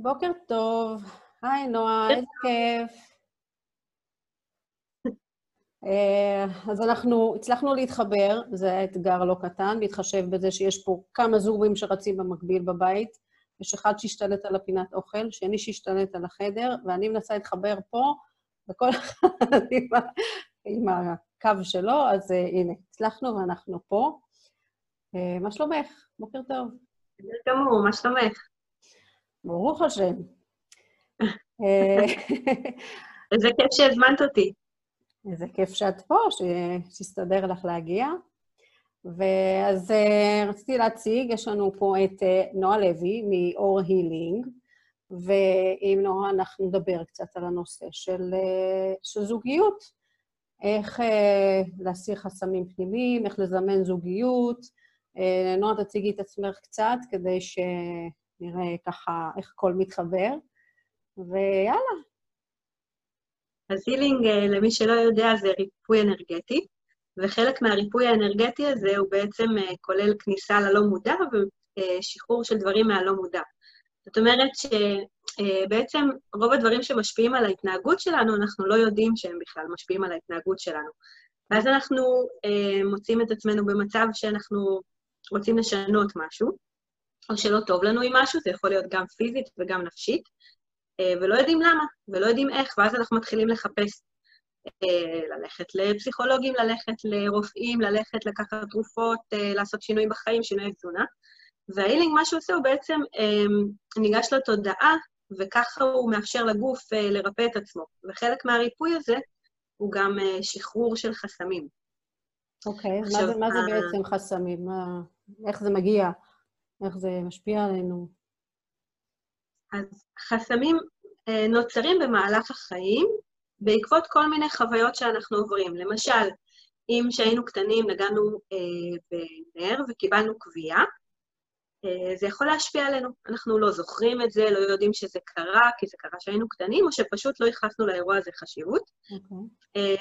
בוקר טוב. היי, נועה, איזה כיף. אה, אז אנחנו הצלחנו להתחבר, זה היה אתגר לא קטן, בהתחשב בזה שיש פה כמה זורים שרצים במקביל בבית. יש אחד שהשתלט על הפינת אוכל, שני שהשתלט על החדר, ואני מנסה להתחבר פה, וכל אחד עם, עם הקו שלו, אז uh, הנה, הצלחנו ואנחנו פה. Uh, מה שלומך? בוקר טוב. בסדר גמור, מה שלומך? ברוך השם. איזה כיף שהזמנת אותי. איזה כיף שאת פה, שיסתדר לך להגיע. ואז uh, רציתי להציג, יש לנו פה את uh, נועה לוי מאור הילינג, ועם נועה אנחנו נדבר קצת על הנושא של, של זוגיות, איך להסיר חסמים פנימיים, איך לזמן זוגיות. נועה, תציגי את עצמך קצת, כדי שנראה ככה איך הכל מתחבר, ויאללה. אז הילינג, למי שלא יודע, זה ריפוי אנרגטי. וחלק מהריפוי האנרגטי הזה הוא בעצם uh, כולל כניסה ללא מודע ושחרור של דברים מהלא מודע. זאת אומרת שבעצם uh, רוב הדברים שמשפיעים על ההתנהגות שלנו, אנחנו לא יודעים שהם בכלל משפיעים על ההתנהגות שלנו. ואז אנחנו מוצאים את עצמנו במצב שאנחנו רוצים לשנות משהו, או שלא טוב לנו עם משהו, זה יכול להיות גם פיזית וגם נפשית, uh, ולא יודעים למה, ולא יודעים איך, ואז אנחנו מתחילים לחפש ללכת לפסיכולוגים, ללכת לרופאים, ללכת לקחת תרופות, לעשות שינויים בחיים, שינויי תזונה. והאילינג, מה שהוא עושה, הוא בעצם ניגש לתודעה, וככה הוא מאפשר לגוף לרפא את עצמו. וחלק מהריפוי הזה הוא גם שחרור של חסמים. אוקיי, okay, מה, זה, מה זה בעצם חסמים? מה, איך זה מגיע? איך זה משפיע עלינו? אז חסמים נוצרים במהלך החיים, בעקבות כל מיני חוויות שאנחנו עוברים. למשל, אם כשהיינו קטנים נגענו אה, בנר וקיבלנו קביעה, אה, זה יכול להשפיע עלינו. אנחנו לא זוכרים את זה, לא יודעים שזה קרה, כי זה קרה כשהיינו קטנים, או שפשוט לא ייחסנו לאירוע הזה חשיבות. Okay. אוקיי.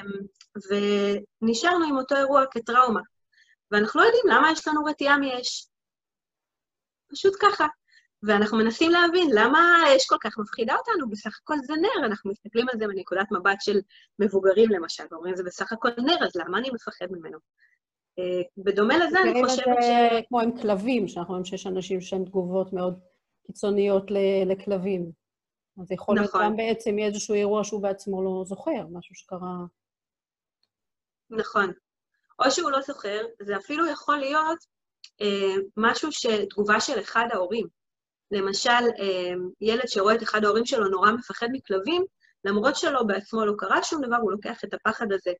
אה, ונשארנו עם אותו אירוע כטראומה. ואנחנו לא יודעים למה יש לנו רתיעה מאש. פשוט ככה. ואנחנו מנסים להבין למה האש כל כך מפחידה אותנו, בסך הכל זה נר, אנחנו מסתכלים על זה מנקודת מבט של מבוגרים למשל, ואומרים, זה בסך הכל נר, אז למה אני מפחד ממנו? Uh, בדומה לזה, אני חושבת ש... כמו עם כלבים, שאנחנו רואים שיש אנשים שהם תגובות מאוד קיצוניות לכלבים. אז יכול להיות נכון. גם בעצם איזשהו אירוע שהוא בעצמו לא זוכר, משהו שקרה... נכון. או שהוא לא זוכר, זה אפילו יכול להיות אה, משהו שתגובה של אחד ההורים. למשל, אמ, ילד שרואה את אחד ההורים שלו נורא מפחד מכלבים, למרות שלו בעצמו לא קרה שום דבר, הוא לוקח את הפחד הזה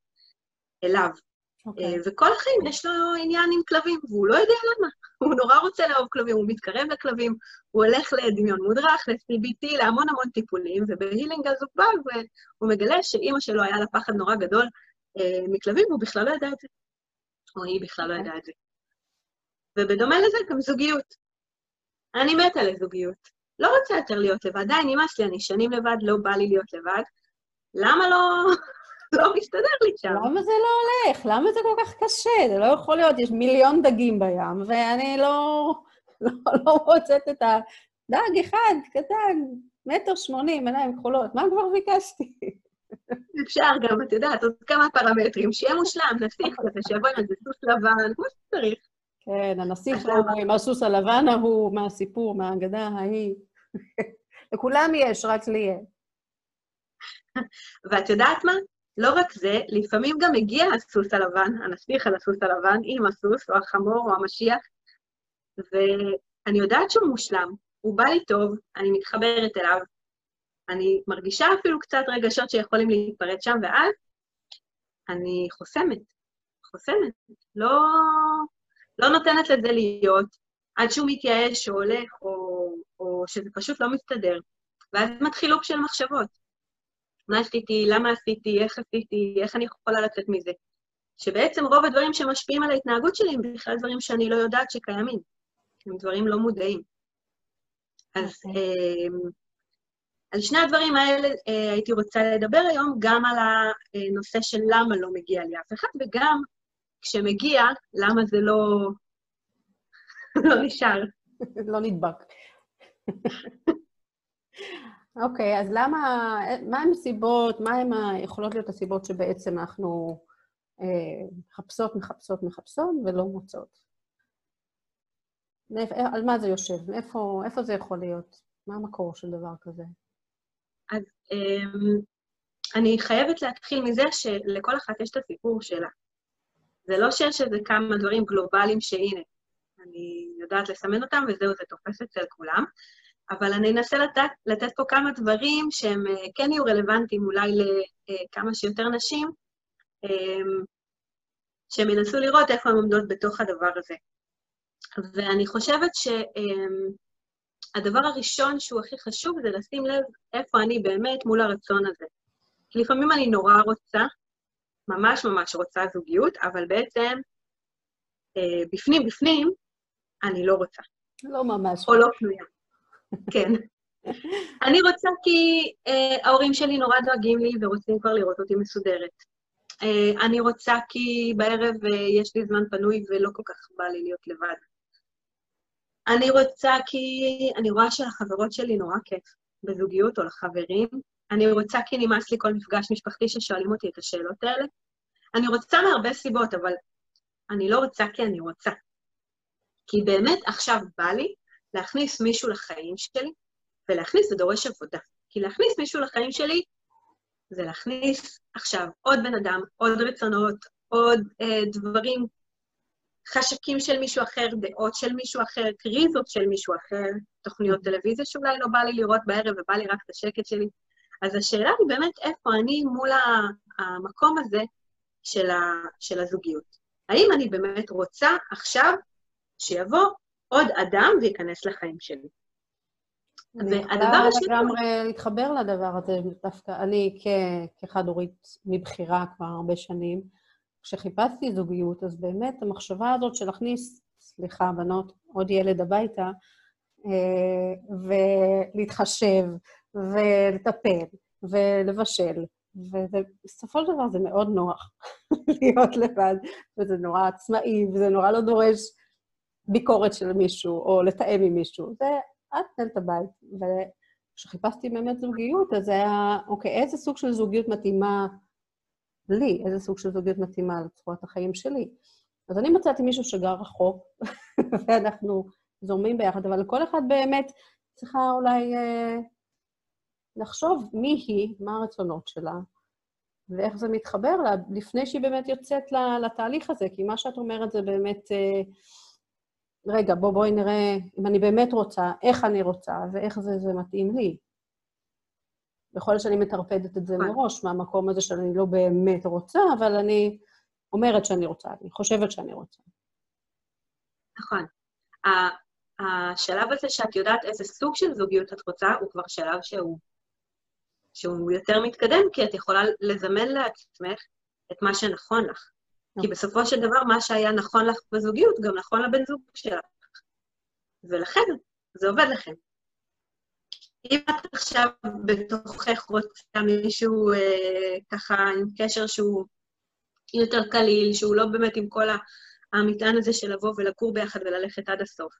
אליו. Okay. אוקיי. אה, וכל החיים יש לו עניין עם כלבים, והוא לא יודע למה. הוא נורא רוצה לאהוב כלבים, הוא מתקרב לכלבים, הוא הולך לדמיון מודרך, ל-CBT, להמון המון טיפולים, ובהילינג אז הוא בא והוא מגלה שאימא שלו היה לה פחד נורא גדול אה, מכלבים, והוא בכלל לא ידע את זה. או היא בכלל לא אוקיי. ידעה את זה. ובדומה לזה, גם זוגיות. אני מתה לזוגיות. לא רוצה יותר להיות לבד, די, נמאס לי, אני שנים לבד, לא בא לי להיות לבד. למה לא... לא מסתדר לי שם. למה זה לא הולך? למה זה כל כך קשה? זה לא יכול להיות, יש מיליון דגים בים, ואני לא, לא, לא מוצאת את הדג אחד, קטן, מטר שמונים, עיניים כחולות, מה כבר ביקשתי? אפשר גם, את יודעת, עוד כמה פרמטרים, שיהיה מושלם, נסיך כזה, שיבוא עם איזה סוס לבן, כמו שצריך. כן, הנסיך עם הסוס הלבן ההוא, מהסיפור, מהאגדה ההיא. לכולם יש, רק לי אין. ואת יודעת מה? לא רק זה, לפעמים גם מגיע הסוס הלבן, הנסיך על הסוס הלבן, עם הסוס, או החמור, או המשיח, ואני יודעת שהוא מושלם, הוא בא לי טוב, אני מתחברת אליו, אני מרגישה אפילו קצת רגשות שיכולים להתפרץ שם, ואז אני חוסמת, חוסמת. לא, לא נותנת לזה להיות, עד שהוא מתייאש או הולך, או, או שזה פשוט לא מסתדר. ואז מתחיל לופ של מחשבות. מה עשיתי, למה עשיתי, איך עשיתי, איך אני יכולה לצאת מזה. שבעצם רוב הדברים שמשפיעים על ההתנהגות שלי הם בכלל דברים שאני לא יודעת שקיימים. הם דברים לא מודעים. אז. אה, על שני הדברים האלה אה, הייתי רוצה לדבר היום, גם על הנושא של למה לא מגיע לי אף אחד, וגם כשמגיע, למה זה לא, לא נשאר. לא נדבק. אוקיי, אז למה, מה הם הסיבות, מה הם יכולות להיות הסיבות שבעצם אנחנו אה, מחפשות, מחפשות, מחפשות ולא מוצאות? על מה זה יושב? איפה, איפה זה יכול להיות? מה המקור של דבר כזה? אז אמ, אני חייבת להתחיל מזה שלכל אחת יש את הסיפור שלה. זה לא שיש איזה כמה דברים גלובליים שהנה, אני יודעת לסמן אותם וזהו, זה תופס אצל כולם, אבל אני אנסה לתת, לתת פה כמה דברים שהם אה, כן יהיו רלוונטיים אולי לכמה שיותר נשים, אמ, שהם ינסו לראות איפה הן עומדות בתוך הדבר הזה. ואני חושבת שהדבר אמ, הראשון שהוא הכי חשוב זה לשים לב איפה אני באמת מול הרצון הזה. כי לפעמים אני נורא רוצה, ממש ממש רוצה זוגיות, אבל בעצם אה, בפנים בפנים אני לא רוצה. לא ממש. או לא פנויה. כן. אני רוצה כי אה, ההורים שלי נורא דואגים לי ורוצים כבר לראות אותי מסודרת. אה, אני רוצה כי בערב אה, יש לי זמן פנוי ולא כל כך בא לי להיות לבד. אני רוצה כי אני רואה שלחברות שלי נורא כיף בזוגיות או לחברים. אני רוצה כי נמאס לי כל מפגש משפחתי ששואלים אותי את השאלות האלה. אני רוצה מהרבה סיבות, אבל אני לא רוצה כי אני רוצה. כי באמת עכשיו בא לי להכניס מישהו לחיים שלי, ולהכניס זה דורש עבודה. כי להכניס מישהו לחיים שלי זה להכניס עכשיו עוד בן אדם, עוד רצונות, עוד אה, דברים, חשקים של מישהו אחר, דעות של מישהו אחר, קריזות של מישהו אחר, תוכניות טלוויזיה שאולי לא בא לי לראות בערב ובא לי רק את השקט שלי. אז השאלה היא באמת איפה אני מול המקום הזה של, ה, של הזוגיות. האם אני באמת רוצה עכשיו שיבוא עוד אדם וייכנס לחיים שלי? והדבר השני... אני יכולה לגמרי להתחבר לדבר הזה, דווקא אני כחד-הורית מבחירה כבר הרבה שנים, כשחיפשתי זוגיות, אז באמת המחשבה הזאת של להכניס, סליחה, בנות, עוד ילד הביתה, אה, ולהתחשב, ולטפל, ולבשל, ובסופו של דבר זה מאוד נוח להיות לבד, וזה נורא עצמאי, וזה נורא לא דורש ביקורת של מישהו, או לתאם עם מישהו. זה את תנהל את הבית. וכשחיפשתי באמת זוגיות, אז זה היה, אוקיי, איזה סוג של זוגיות מתאימה לי? איזה סוג של זוגיות מתאימה לצורת החיים שלי? אז אני מצאתי מישהו שגר רחוק, ואנחנו זורמים ביחד, אבל כל אחד באמת צריכה אולי אה, לחשוב מי היא, מה הרצונות שלה, ואיך זה מתחבר לה, לפני שהיא באמת יוצאת לתהליך הזה, כי מה שאת אומרת זה באמת... אה, רגע, בוא, בואי נראה אם אני באמת רוצה, איך אני רוצה ואיך זה, זה מתאים לי. יכול להיות שאני מטרפדת את זה נכון. מראש, מהמקום הזה שאני לא באמת רוצה, אבל אני אומרת שאני רוצה, אני חושבת שאני רוצה. נכון. השלב הזה שאת יודעת איזה סוג של זוגיות את רוצה, הוא כבר שלב שהוא, שהוא יותר מתקדם, כי את יכולה לזמן לעצמך את מה שנכון לך. כי בסופו של דבר, מה שהיה נכון לך בזוגיות, גם נכון לבן זוג שלך. ולכן, זה עובד לכם. אם את עכשיו בתוכך רוצה מישהו אה, ככה עם קשר שהוא יותר קליל, שהוא לא באמת עם כל המטען הזה של לבוא ולגור ביחד וללכת עד הסוף,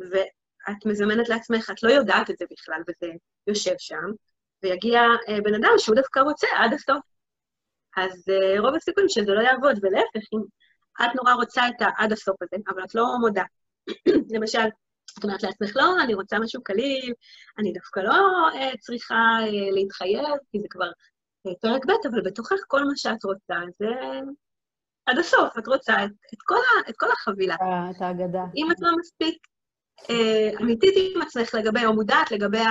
ואת מזמנת לעצמך, את לא יודעת את זה בכלל, וזה יושב שם, ויגיע אה, בן אדם שהוא דווקא רוצה עד הסוף. אז uh, רוב הסיכויים שזה לא יעבוד, ולהפך, אם את נורא רוצה את העד הסוף הזה, אבל את לא מודה. למשל, את אומרת לעצמך, לא, אני רוצה משהו קליל, אני דווקא לא uh, צריכה uh, להתחייב, כי זה כבר uh, פרק ב', אבל בתוכך כל מה שאת רוצה זה עד הסוף, את רוצה את, את, כל, ה, את כל החבילה. את ההגדה. אם את לא מספיק אמיתית עם עצמך לגבי, או מודעת לגבי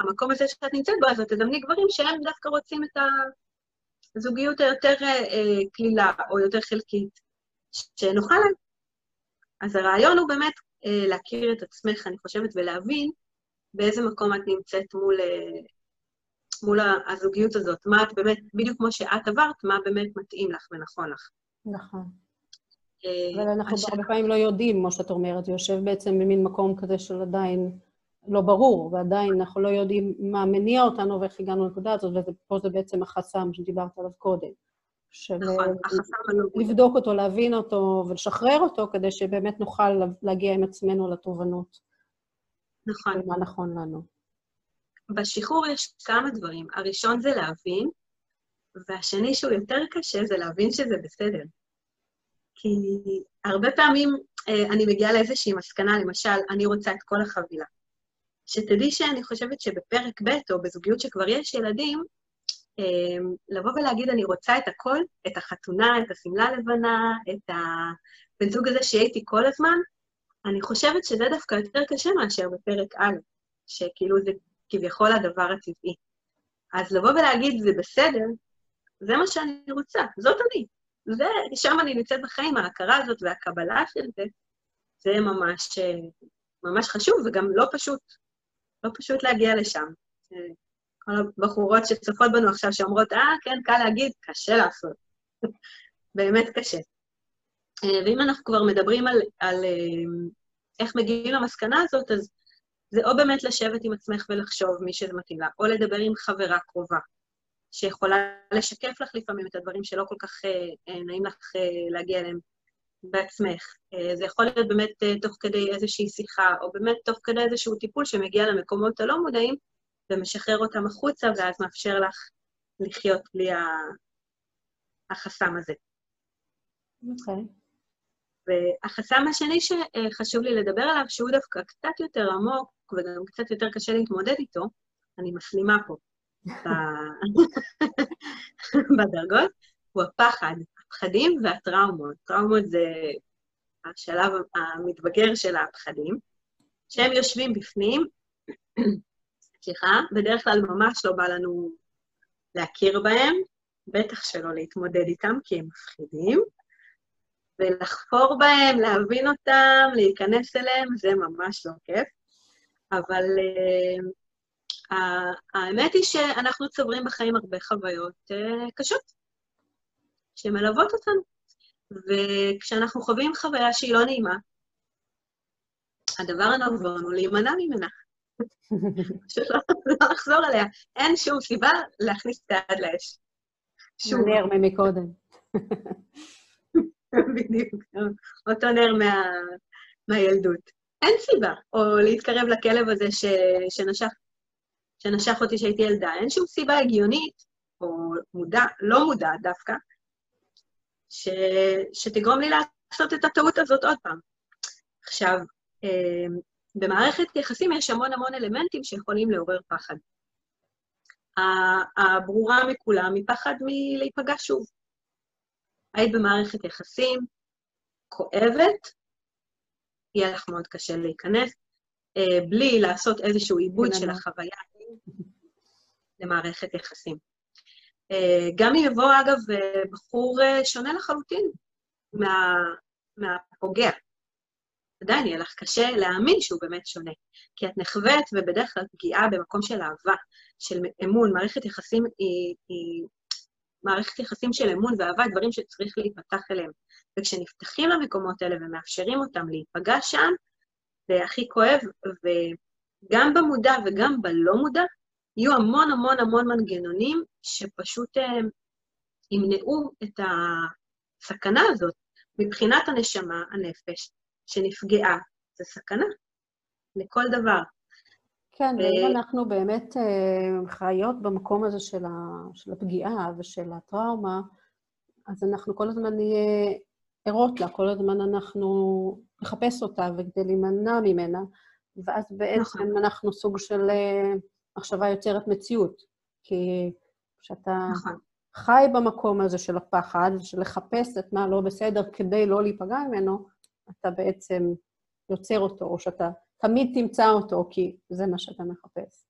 המקום הזה שאת נמצאת בו, אז את תזמני גברים שהם דווקא רוצים את. הזוגיות היותר אה, קלילה או יותר חלקית, שנוכל להם. אז הרעיון הוא באמת אה, להכיר את עצמך, אני חושבת, ולהבין באיזה מקום את נמצאת מול, אה, מול הזוגיות הזאת. מה את באמת, בדיוק כמו שאת עברת, מה באמת מתאים לך ונכון לך. נכון. אה, אבל אנחנו הרבה פעמים לא יודעים, כמו שאת אומרת, זה יושב בעצם במין מקום כזה של עדיין לא ברור, ועדיין אנחנו לא יודעים מה מניע אותנו ואיך הגענו לנקודה הזאת, ופה זה בעצם החסם שדיברת עליו קודם. של נכון, אה, לבדוק אותו, להבין אותו ולשחרר אותו, כדי שבאמת נוכל להגיע עם עצמנו לתובנות. נכון. מה נכון לנו. בשחרור יש כמה דברים. הראשון זה להבין, והשני שהוא יותר קשה זה להבין שזה בסדר. כי הרבה פעמים אה, אני מגיעה לאיזושהי מסקנה, למשל, אני רוצה את כל החבילה. שתדעי שאני חושבת שבפרק ב', או בזוגיות שכבר יש ילדים, אה, לבוא ולהגיד, אני רוצה את הכל, את החתונה, את השמלה הלבנה, את הבן זוג הזה שיהיה איתי כל הזמן, אני חושבת שזה דווקא יותר קשה מאשר בפרק א', שכאילו זה כביכול הדבר הטבעי. אז לבוא ולהגיד, זה בסדר, זה מה שאני רוצה, זאת אני. זה, שם אני נמצאת בחיים, ההכרה הזאת והקבלה של זה, זה ממש, ממש חשוב וגם לא פשוט. לא פשוט להגיע לשם. כל הבחורות שצופות בנו עכשיו שאומרות, אה, כן, קל להגיד, קשה לעשות. באמת קשה. ואם אנחנו כבר מדברים על, על איך מגיעים למסקנה הזאת, אז זה או באמת לשבת עם עצמך ולחשוב מי שזה מתאים לה, או לדבר עם חברה קרובה, שיכולה לשקף לך לפעמים את הדברים שלא כל כך אה, נעים לך אה, להגיע אליהם בעצמך. אה, זה יכול להיות באמת אה, תוך כדי איזושהי שיחה, או באמת תוך כדי איזשהו טיפול שמגיע למקומות הלא מודעים, ומשחרר אותם החוצה, ואז מאפשר לך לחיות בלי החסם הזה. אוקיי. Okay. והחסם השני שחשוב לי לדבר עליו, שהוא דווקא קצת יותר עמוק וגם קצת יותר קשה להתמודד איתו, אני מסלימה פה בדרגות, הוא הפחד, הפחדים והטראומות. טראומות זה השלב המתבגר של הפחדים, שהם יושבים בפנים, סליחה, בדרך כלל ממש לא בא לנו להכיר בהם, בטח שלא להתמודד איתם, כי הם מפחידים. ולחפור בהם, להבין אותם, להיכנס אליהם, זה ממש לא כיף. אבל uh, האמת היא שאנחנו צוברים בחיים הרבה חוויות uh, קשות, שמלוות אותנו. וכשאנחנו חווים חוויה שהיא לא נעימה, הדבר הנבון הוא להימנע ממנה. פשוט לא, לחזור עליה. אין שום סיבה להכניס את היד לאש. שום נר ממקודם. בדיוק, אותו נר מה, מהילדות. אין סיבה. או להתקרב לכלב הזה ש, שנשך, שנשך אותי כשהייתי ילדה. אין שום סיבה הגיונית, או מודע, לא מודע דווקא, ש, שתגרום לי לעשות את הטעות הזאת עוד פעם. עכשיו, אה, במערכת יחסים יש המון המון אלמנטים שיכולים לעורר פחד. הברורה מכולם היא פחד מלהיפגע שוב. היית במערכת יחסים כואבת, יהיה לך מאוד קשה להיכנס, אה, בלי לעשות איזשהו עיבוד של החוויה למערכת יחסים. אה, גם אם יבוא, אגב, בחור אה, שונה לחלוטין מה, מהפוגע, עדיין יהיה לך קשה להאמין שהוא באמת שונה. כי את נחווית, ובדרך כלל פגיעה במקום של אהבה, של אמון, מערכת יחסים היא, היא מערכת יחסים של אמון ואהבה, דברים שצריך להיפתח אליהם. וכשנפתחים למקומות האלה ומאפשרים אותם להיפגע שם, זה הכי כואב, וגם במודע וגם בלא מודע, יהיו המון המון המון מנגנונים שפשוט הם, אה, ימנעו את הסכנה הזאת. מבחינת הנשמה, הנפש, שנפגעה, זה סכנה לכל דבר. כן, ואם אנחנו באמת אה, חיות במקום הזה של, ה, של הפגיעה ושל הטראומה, אז אנחנו כל הזמן נהיה ערות לה, כל הזמן אנחנו נחפש אותה וכדי להימנע ממנה, ואז בעצם נכון. אנחנו סוג של אה, מחשבה יוצרת מציאות. כי כשאתה נכון. חי במקום הזה של הפחד, ושל לחפש את מה לא בסדר כדי לא להיפגע ממנו, אתה בעצם יוצר אותו, או שאתה תמיד תמצא אותו, כי זה מה שאתה מחפש.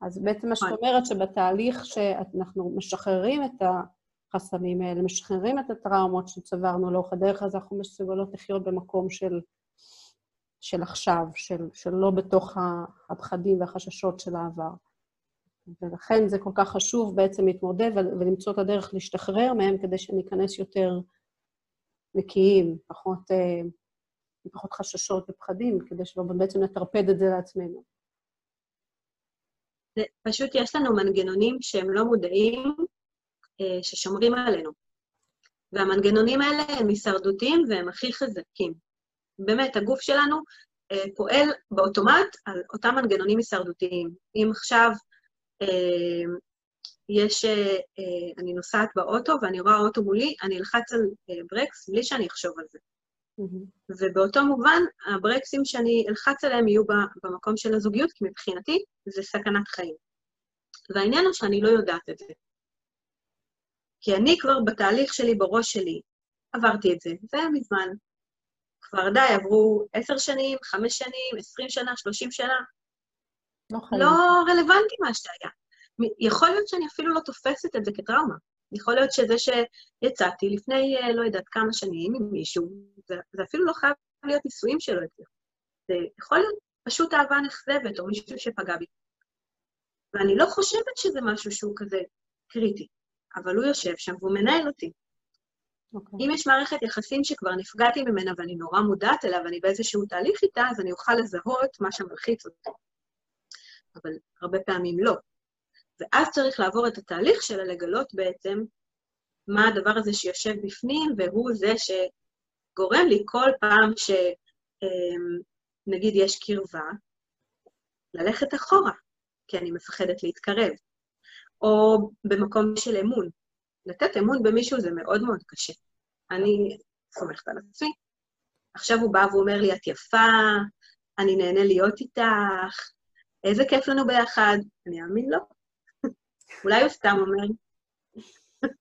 אז בעצם מה שאת נכון. אומרת, שבתהליך שאנחנו משחררים את החסמים האלה, משחררים את הטראומות שצברנו לאורך הדרך, אז אנחנו מסוגלות לחיות במקום של, של עכשיו, של, של לא בתוך הפחדים והחששות של העבר. ולכן זה כל כך חשוב בעצם להתמודד ולמצוא את הדרך להשתחרר מהם כדי שניכנס יותר נקיים, פחות אה, פחות חששות ופחדים, כדי שלא בעצם נטרפד את זה לעצמנו. פשוט יש לנו מנגנונים שהם לא מודעים, אה, ששומרים עלינו. והמנגנונים האלה הם הישרדותיים והם הכי חזקים. באמת, הגוף שלנו אה, פועל באוטומט על אותם מנגנונים הישרדותיים. אם עכשיו יש, אני נוסעת באוטו ואני רואה אוטו מולי, אני אלחץ על ברקס בלי שאני אחשוב על זה. Mm-hmm. ובאותו מובן, הברקסים שאני אלחץ עליהם יהיו במקום של הזוגיות, כי מבחינתי זה סכנת חיים. והעניין הוא שאני לא יודעת את זה. כי אני כבר בתהליך שלי, בראש שלי, עברתי את זה, זה היה מזמן. כבר די, עברו עשר שנים, חמש שנים, עשרים שנה, שלושים שנה. לא, לא רלוונטי מה שהיה. יכול להיות שאני אפילו לא תופסת את זה כטראומה. יכול להיות שזה שיצאתי לפני, אה, לא יודעת, כמה שנים עם מישהו, זה, זה אפילו לא חייב להיות נישואים שלא הצליחו. זה יכול להיות פשוט אהבה נכזבת או מישהו שפגע בי. ואני לא חושבת שזה משהו שהוא כזה קריטי, אבל הוא יושב שם והוא מנהל אותי. Okay. אוקיי. אם יש מערכת יחסים שכבר נפגעתי ממנה ואני נורא מודעת אליה ואני באיזשהו תהליך איתה, אז אני אוכל לזהות מה שמלחיץ אותי. אבל הרבה פעמים לא. ואז צריך לעבור את התהליך שלה לגלות בעצם מה הדבר הזה שיושב בפנים, והוא זה שגורם לי כל פעם שנגיד אמ, יש קרבה, ללכת אחורה, כי אני מפחדת להתקרב. או במקום של אמון. לתת אמון במישהו זה מאוד מאוד קשה. אני סומכת על עצמי. עכשיו הוא בא ואומר לי, את יפה, אני נהנה להיות איתך, איזה כיף לנו ביחד. אני אאמין לו. אולי הוא סתם אומר.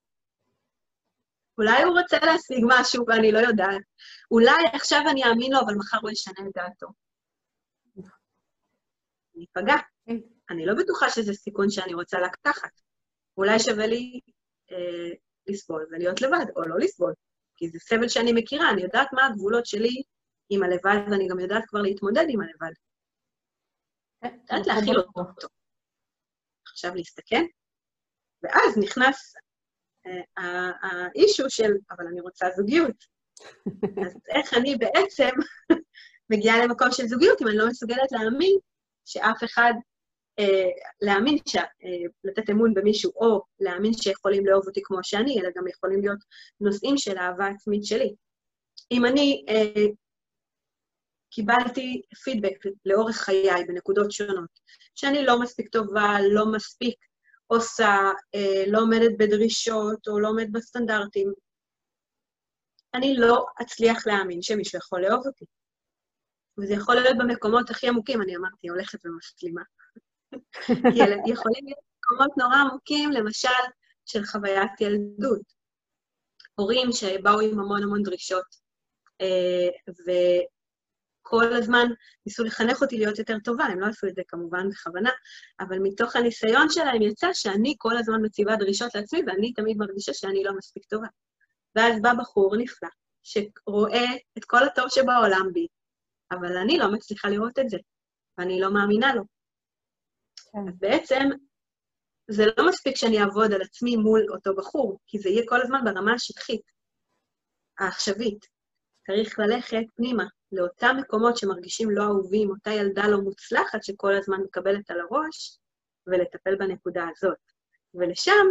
אולי הוא רוצה להשיג משהו ואני לא יודעת. אולי עכשיו אני אאמין לו, אבל מחר הוא ישנה את דעתו. אני אפגע. כן. אני לא בטוחה שזה סיכון שאני רוצה לקחת. אולי שווה לי אה, לסבול ולהיות לבד, או לא לסבול, כי זה סבל שאני מכירה, אני יודעת מה הגבולות שלי עם הלבד, ואני גם יודעת כבר להתמודד עם הלבד. כן, יודעת להכיל אותו. עכשיו להסתכל, ואז נכנס אה, האישו של, אבל אני רוצה זוגיות. אז איך אני בעצם מגיעה למקום של זוגיות אם אני לא מסוגלת להאמין שאף אחד, אה, להאמין, ש, אה, לתת אמון במישהו, או להאמין שיכולים לאהוב אותי כמו שאני, אלא גם יכולים להיות נושאים של אהבה עצמית שלי. אם אני אה, קיבלתי פידבק לאורך חיי בנקודות שונות, שאני לא מספיק טובה, לא מספיק עושה, אה, לא עומדת בדרישות או לא עומדת בסטנדרטים, אני לא אצליח להאמין שמישהו יכול לאהוב אותי. וזה יכול להיות במקומות הכי עמוקים, אני אמרתי, הולכת ומשלימה. יכולים להיות מקומות נורא עמוקים, למשל, של חוויית ילדות. הורים שבאו עם המון המון דרישות, אה, כל הזמן ניסו לחנך אותי להיות יותר טובה, הם לא עשו את זה כמובן בכוונה, אבל מתוך הניסיון שלהם יצא שאני כל הזמן מציבה דרישות לעצמי, ואני תמיד מרגישה שאני לא מספיק טובה. ואז בא בחור נפלא, שרואה את כל הטוב שבעולם בי, אבל אני לא מצליחה לראות את זה, ואני לא מאמינה לו. כן. אז בעצם, זה לא מספיק שאני אעבוד על עצמי מול אותו בחור, כי זה יהיה כל הזמן ברמה השטחית, העכשווית. צריך ללכת פנימה, לאותם מקומות שמרגישים לא אהובים, אותה ילדה לא מוצלחת שכל הזמן מקבלת על הראש, ולטפל בנקודה הזאת. ולשם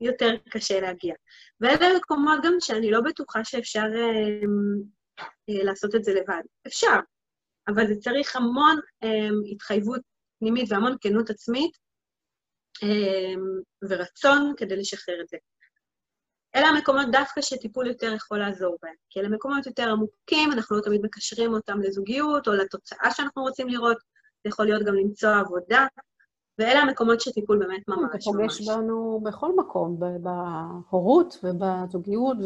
יותר קשה להגיע. ואלה מקומות גם שאני לא בטוחה שאפשר אה, אה, לעשות את זה לבד. אפשר, אבל זה צריך המון אה, התחייבות פנימית והמון כנות עצמית אה, ורצון כדי לשחרר את זה. אלה המקומות דווקא שטיפול יותר יכול לעזור בהם. כי אלה מקומות יותר עמוקים, אנחנו לא תמיד מקשרים אותם לזוגיות או לתוצאה שאנחנו רוצים לראות, זה יכול להיות גם למצוא עבודה, ואלה המקומות שטיפול באמת ממש ממש. זה פוגש בנו בכל מקום, בהורות ובזוגיות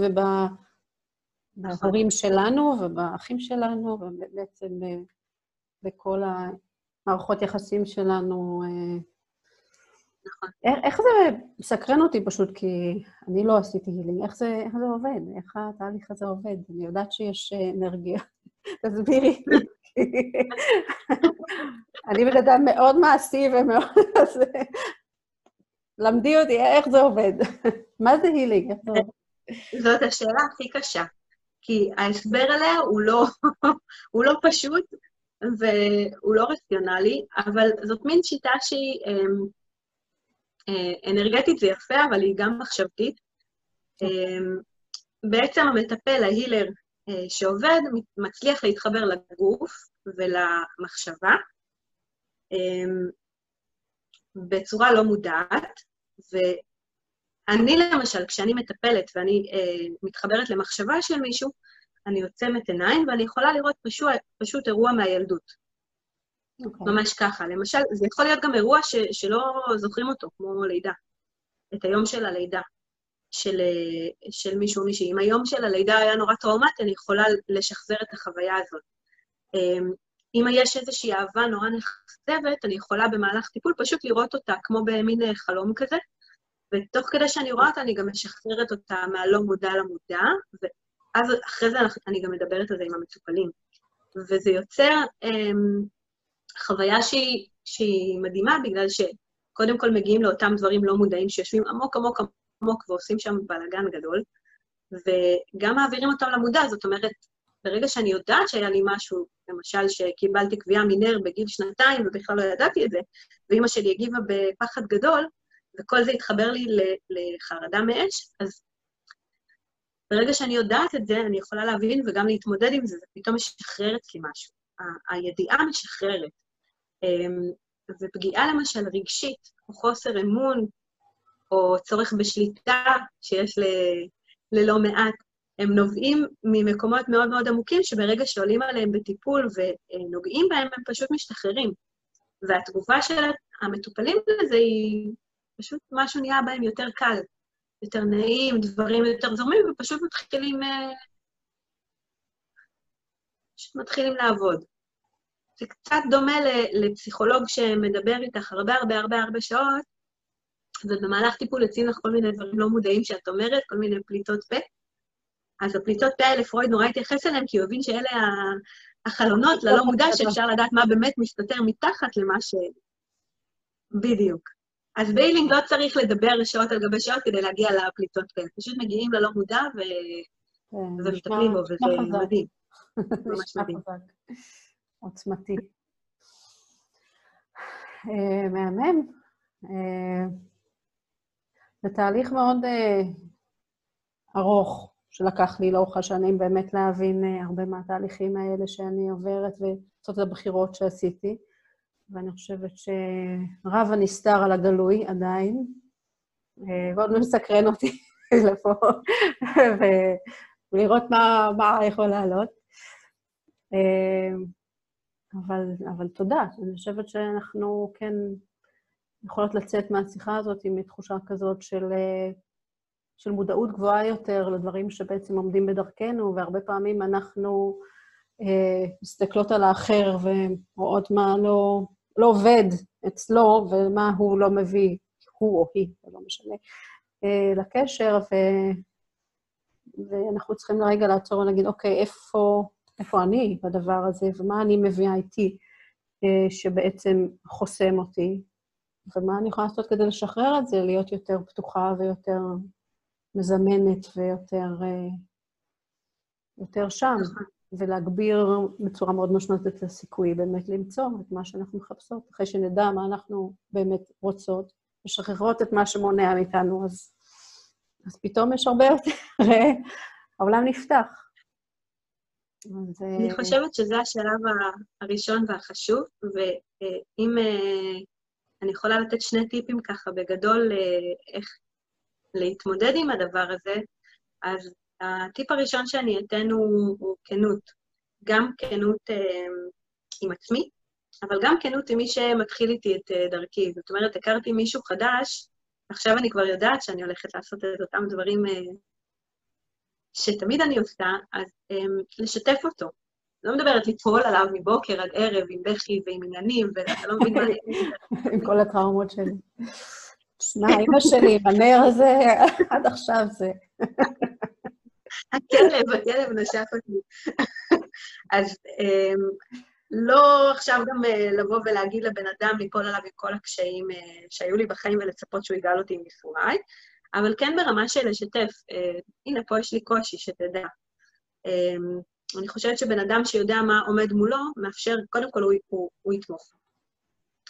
ובהורים שלנו ובאחים שלנו, ובעצם אה, בכל המערכות יחסים שלנו אה, נכון. איך זה מסקרן אותי פשוט, כי אני לא עשיתי הילינג, איך זה, איך זה עובד? איך התהליך הזה עובד? אני יודעת שיש אה, אנרגיה. תסבירי. אני בן אדם מאוד מעשי ומאוד... למדי אותי, איך זה עובד? מה זה הילינג? זאת השאלה הכי קשה, כי ההסבר עליה הוא לא, הוא לא פשוט והוא לא רציונלי, אבל זאת מין שיטה שהיא... אמ, אה, אנרגטית זה יפה, אבל היא גם מחשבתית. אמ, בעצם המטפל, ההילר אה, שעובד, מצליח להתחבר לגוף ולמחשבה, אמ, בצורה לא מודעת, ואני למשל, כשאני מטפלת ואני אה, מתחברת למחשבה של מישהו, אני עוצמת עיניים ואני יכולה לראות פשוט, פשוט אירוע מהילדות. Okay. אוקיי. ממש ככה. למשל, זה יכול להיות גם אירוע ש, שלא זוכרים אותו, כמו לידה. את היום של הלידה של, של מישהו או מישהי. אם היום של הלידה היה נורא טראומטי, אני יכולה לשחזר את החוויה הזאת. אמ, אם יש איזושהי אהבה נורא נחשבת, אני יכולה במהלך טיפול פשוט לראות אותה כמו במין אה, חלום כזה, ותוך כדי שאני רואה אותה, אני גם משחררת אותה מהלא מודע למודע, ואז אחרי זה אני גם מדברת על זה עם המטופלים. וזה יוצר אמ, חוויה שהיא, שהיא מדהימה, בגלל שקודם כל מגיעים לאותם דברים לא מודעים שיושבים עמוק עמוק עמוק ועושים שם בלאגן גדול, וגם מעבירים אותם למודע, זאת אומרת, ברגע שאני יודעת שהיה לי משהו, למשל שקיבלתי קביעה מנר בגיל שנתיים ובכלל לא ידעתי את זה, ואימא שלי הגיבה בפחד גדול, וכל זה התחבר לי לחרדה מאש, אז ברגע שאני יודעת את זה, אני יכולה להבין וגם להתמודד עם זה, זה פתאום משחרר אצלי משהו. הידיעה משחררת. אמ, ופגיעה למשל רגשית, או חוסר אמון, או צורך בשליטה שיש ל, ללא מעט, הם נובעים ממקומות מאוד מאוד עמוקים, שברגע שעולים עליהם בטיפול ונוגעים בהם, הם פשוט משתחררים. והתגובה של המטופלים לזה היא פשוט משהו נהיה בהם יותר קל, יותר נעים, דברים יותר זורמים, ופשוט מתחילים, אה, פשוט מתחילים לעבוד. זה קצת דומה לפסיכולוג שמדבר איתך הרבה הרבה הרבה הרבה שעות, ובמהלך טיפול יוצאים לך כל מיני דברים לא מודעים שאת אומרת, כל מיני פליטות פה. אז הפליטות פה האלה, פרויד נורא התייחס אליהן, כי הוא הבין שאלה החלונות ללא מודע, שאפשר לדעת מה באמת מסתתר מתחת למה ש... בדיוק. אז בהילינג לא צריך לדבר שעות על גבי שעות כדי להגיע לפליטות פה. פשוט מגיעים ללא מודע ו... כן, ומטפלים בו, וזה מדהים. ממש מדהים. עוצמתי. אה, מהמם. אה, זה תהליך מאוד ארוך, שלקח לי לאורך השנים באמת להבין הרבה מהתהליכים האלה שאני עוברת ולעשות את הבחירות שעשיתי. ואני חושבת שרב הנסתר על הגלוי עדיין, ועוד מסקרן אותי לפה, ולראות מה, מה יכול לעלות. אבל, אבל תודה, אני חושבת שאנחנו כן יכולות לצאת מהשיחה הזאת עם תחושה כזאת של, של מודעות גבוהה יותר לדברים שבעצם עומדים בדרכנו, והרבה פעמים אנחנו אה, מסתכלות על האחר ורואות מה לא, לא עובד אצלו ומה הוא לא מביא, הוא או היא, זה לא משנה, אה, לקשר, ו, ואנחנו צריכים לרגע לעצור ולהגיד, אוקיי, איפה... איפה אני בדבר הזה, ומה אני מביאה איתי אה, שבעצם חוסם אותי, ומה אני יכולה לעשות כדי לשחרר את זה, להיות יותר פתוחה ויותר מזמנת ויותר אה, יותר שם, נכון. ולהגביר בצורה מאוד משמעותית את הסיכוי באמת למצוא את מה שאנחנו מחפשות, אחרי שנדע מה אנחנו באמת רוצות, משחררות את מה שמונע מאיתנו, אז, אז פתאום יש הרבה יותר, העולם נפתח. אני חושבת שזה השלב הראשון והחשוב, ואם אה, אני יכולה לתת שני טיפים ככה בגדול אה, איך להתמודד עם הדבר הזה, אז הטיפ הראשון שאני אתן הוא, הוא כנות. גם כנות אה, עם עצמי, אבל גם כנות עם מי שמתחיל איתי את דרכי. זאת אומרת, הכרתי מישהו חדש, עכשיו אני כבר יודעת שאני הולכת לעשות את אותם דברים שתמיד אני עושה, אז um, לשתף אותו. לא מדברת ליפול עליו מבוקר עד ערב עם בכי ועם עניינים, ואתה לא מבין מה... עם כל הטראומות שלי. שמע, אמא שלי, הנר הזה, עד עכשיו זה. הכלב, הכלב נשף אותי. אז um, לא עכשיו גם uh, לבוא ולהגיד לבן אדם ליפול עליו עם כל הקשיים uh, שהיו לי בחיים ולצפות שהוא יגאל אותי עם ייסוריי, אבל כן ברמה של לשתף, אה, הנה, פה יש לי קושי, שתדע. אה, אני חושבת שבן אדם שיודע מה עומד מולו, מאפשר, קודם כל הוא, הוא, הוא יתמוך.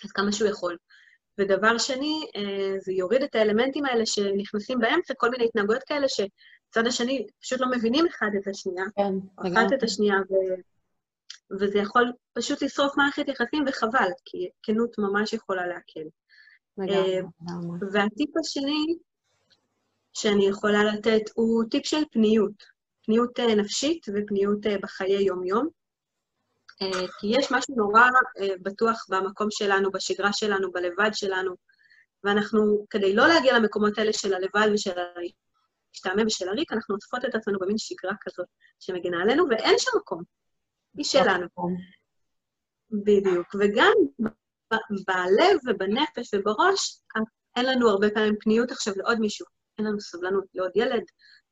אז כמה שהוא יכול. ודבר שני, אה, זה יוריד את האלמנטים האלה שנכנסים באמצע, כל מיני התנהגויות כאלה שצד השני פשוט לא מבינים אחד את השנייה, כן, אחת את השנייה, ו... וזה יכול פשוט לשרוף מערכת יחסים, וחבל, כי כנות ממש יכולה להקל. לגמרי, אה, לגמרי. והטיפ השני שאני יכולה לתת הוא טיפ של פניות, פניות אה, נפשית ופניות בחיי יום-יום. אה, כי יש משהו נורא אה, בטוח במקום שלנו, בשגרה שלנו, בלבד שלנו, ואנחנו, כדי לא להגיע למקומות האלה של הלבד ושל להשתעמם ושל הריק, אנחנו עוטפות את עצמנו במין שגרה כזאת שמגינה עלינו, ואין שם מקום. היא שלנו. בדיוק. וגם בלב ובנפש ובראש, אין לנו הרבה פעמים פניות עכשיו לעוד מישהו. אין לנו סבלנות לעוד ילד,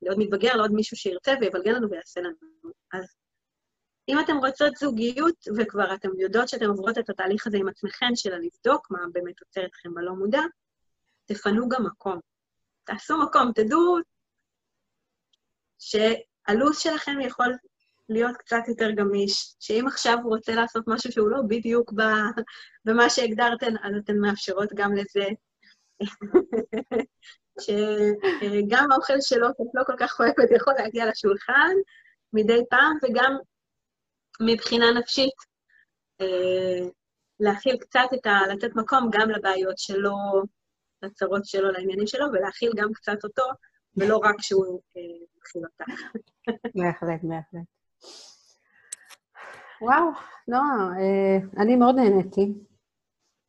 לעוד מתבגר, לעוד מישהו שירצה ויבלגן לנו ויעשה לנו. אז אם אתם רוצות זוגיות, וכבר אתן יודעות שאתן עוברות את התהליך הזה עם עצמכן, של לבדוק מה באמת עוצר אתכם בלא מודע, תפנו גם מקום. תעשו מקום, תדעו שהלו"ז שלכם יכול להיות קצת יותר גמיש, שאם עכשיו הוא רוצה לעשות משהו שהוא לא בדיוק ב- במה שהגדרתן, אז אתן מאפשרות גם לזה. שגם האוכל שלו, לא כל כך אוהבת, יכול להגיע לשולחן מדי פעם, וגם מבחינה נפשית, אה, להכיל קצת את ה... לתת מקום גם לבעיות שלו, לצרות שלו, לעניינים שלו, ולהכיל גם קצת אותו, ולא רק שהוא אה, מכיל אותך. בהחלט, בהחלט. וואו, נועה, אה, אני מאוד נהניתי,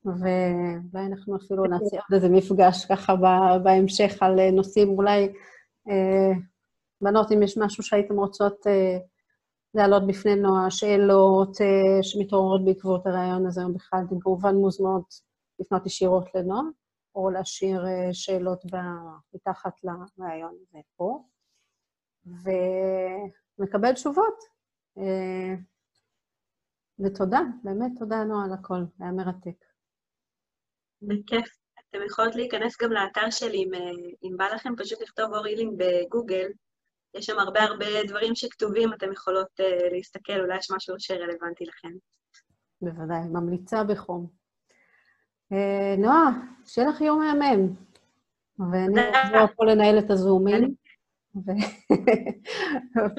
ואולי אנחנו אפילו נעשה עוד איזה מפגש ככה בהמשך על נושאים, אולי, בנות, אם יש משהו שהייתם רוצות להעלות בפני נועה, שאלות אה, שמתעוררות בעקבות הרעיון הזה, או בכלל, אתן כמובן מוזמנות לפנות ישירות לנועה, או להשאיר אה, שאלות מתחת לרעיון הזה פה, ונקבל תשובות. אה, ותודה, באמת תודה, נועה, על הכל, היה מרתק. בכיף. אתם יכולות להיכנס גם לאתר שלי, אם, אם בא לכם פשוט לכתוב אור הילינג בגוגל. יש שם הרבה הרבה דברים שכתובים, אתם יכולות uh, להסתכל, אולי יש משהו שרלוונטי לכם. בוודאי, ממליצה בחום. אה, נועה, שיהיה לך יום מהמם. ואני. אחזור פה לנהל את הזומים. ו-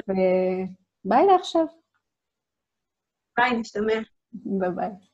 וביי לעכשיו. ביי, נשתמע. ביי ביי.